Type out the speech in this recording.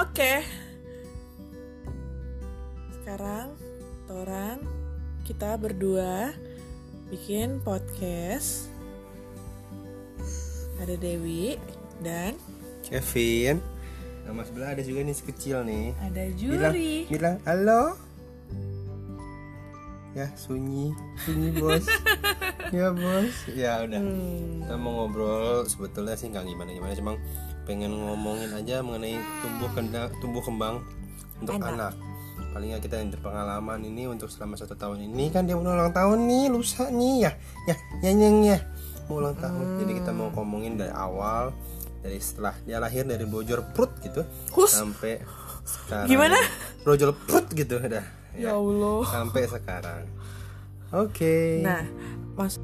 Oke. Sekarang orang kita berdua bikin podcast. Ada Dewi dan Kevin Nama sebelah ada juga nih si kecil nih ada Bilang, Juri. bilang halo Ya sunyi Sunyi bos Ya bos Ya udah Hmm, Kita mau ngobrol sebetulnya sih nggak gimana-gimana Cuma pengen ngomongin aja mengenai tumbuh kenda, tumbuh kembang untuk Anak. anak. Paling nggak kita yang berpengalaman ini untuk selama satu tahun ini kan dia mau ulang tahun nih lusa nih ya ya ya ya, ya. mau ulang tahun jadi kita mau ngomongin dari awal dari setelah dia lahir dari bojor perut gitu Hus. sampai sekarang Gimana? bojor perut gitu udah Ya Allah. sampai sekarang oke Nah, mas